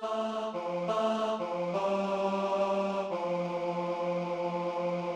啊。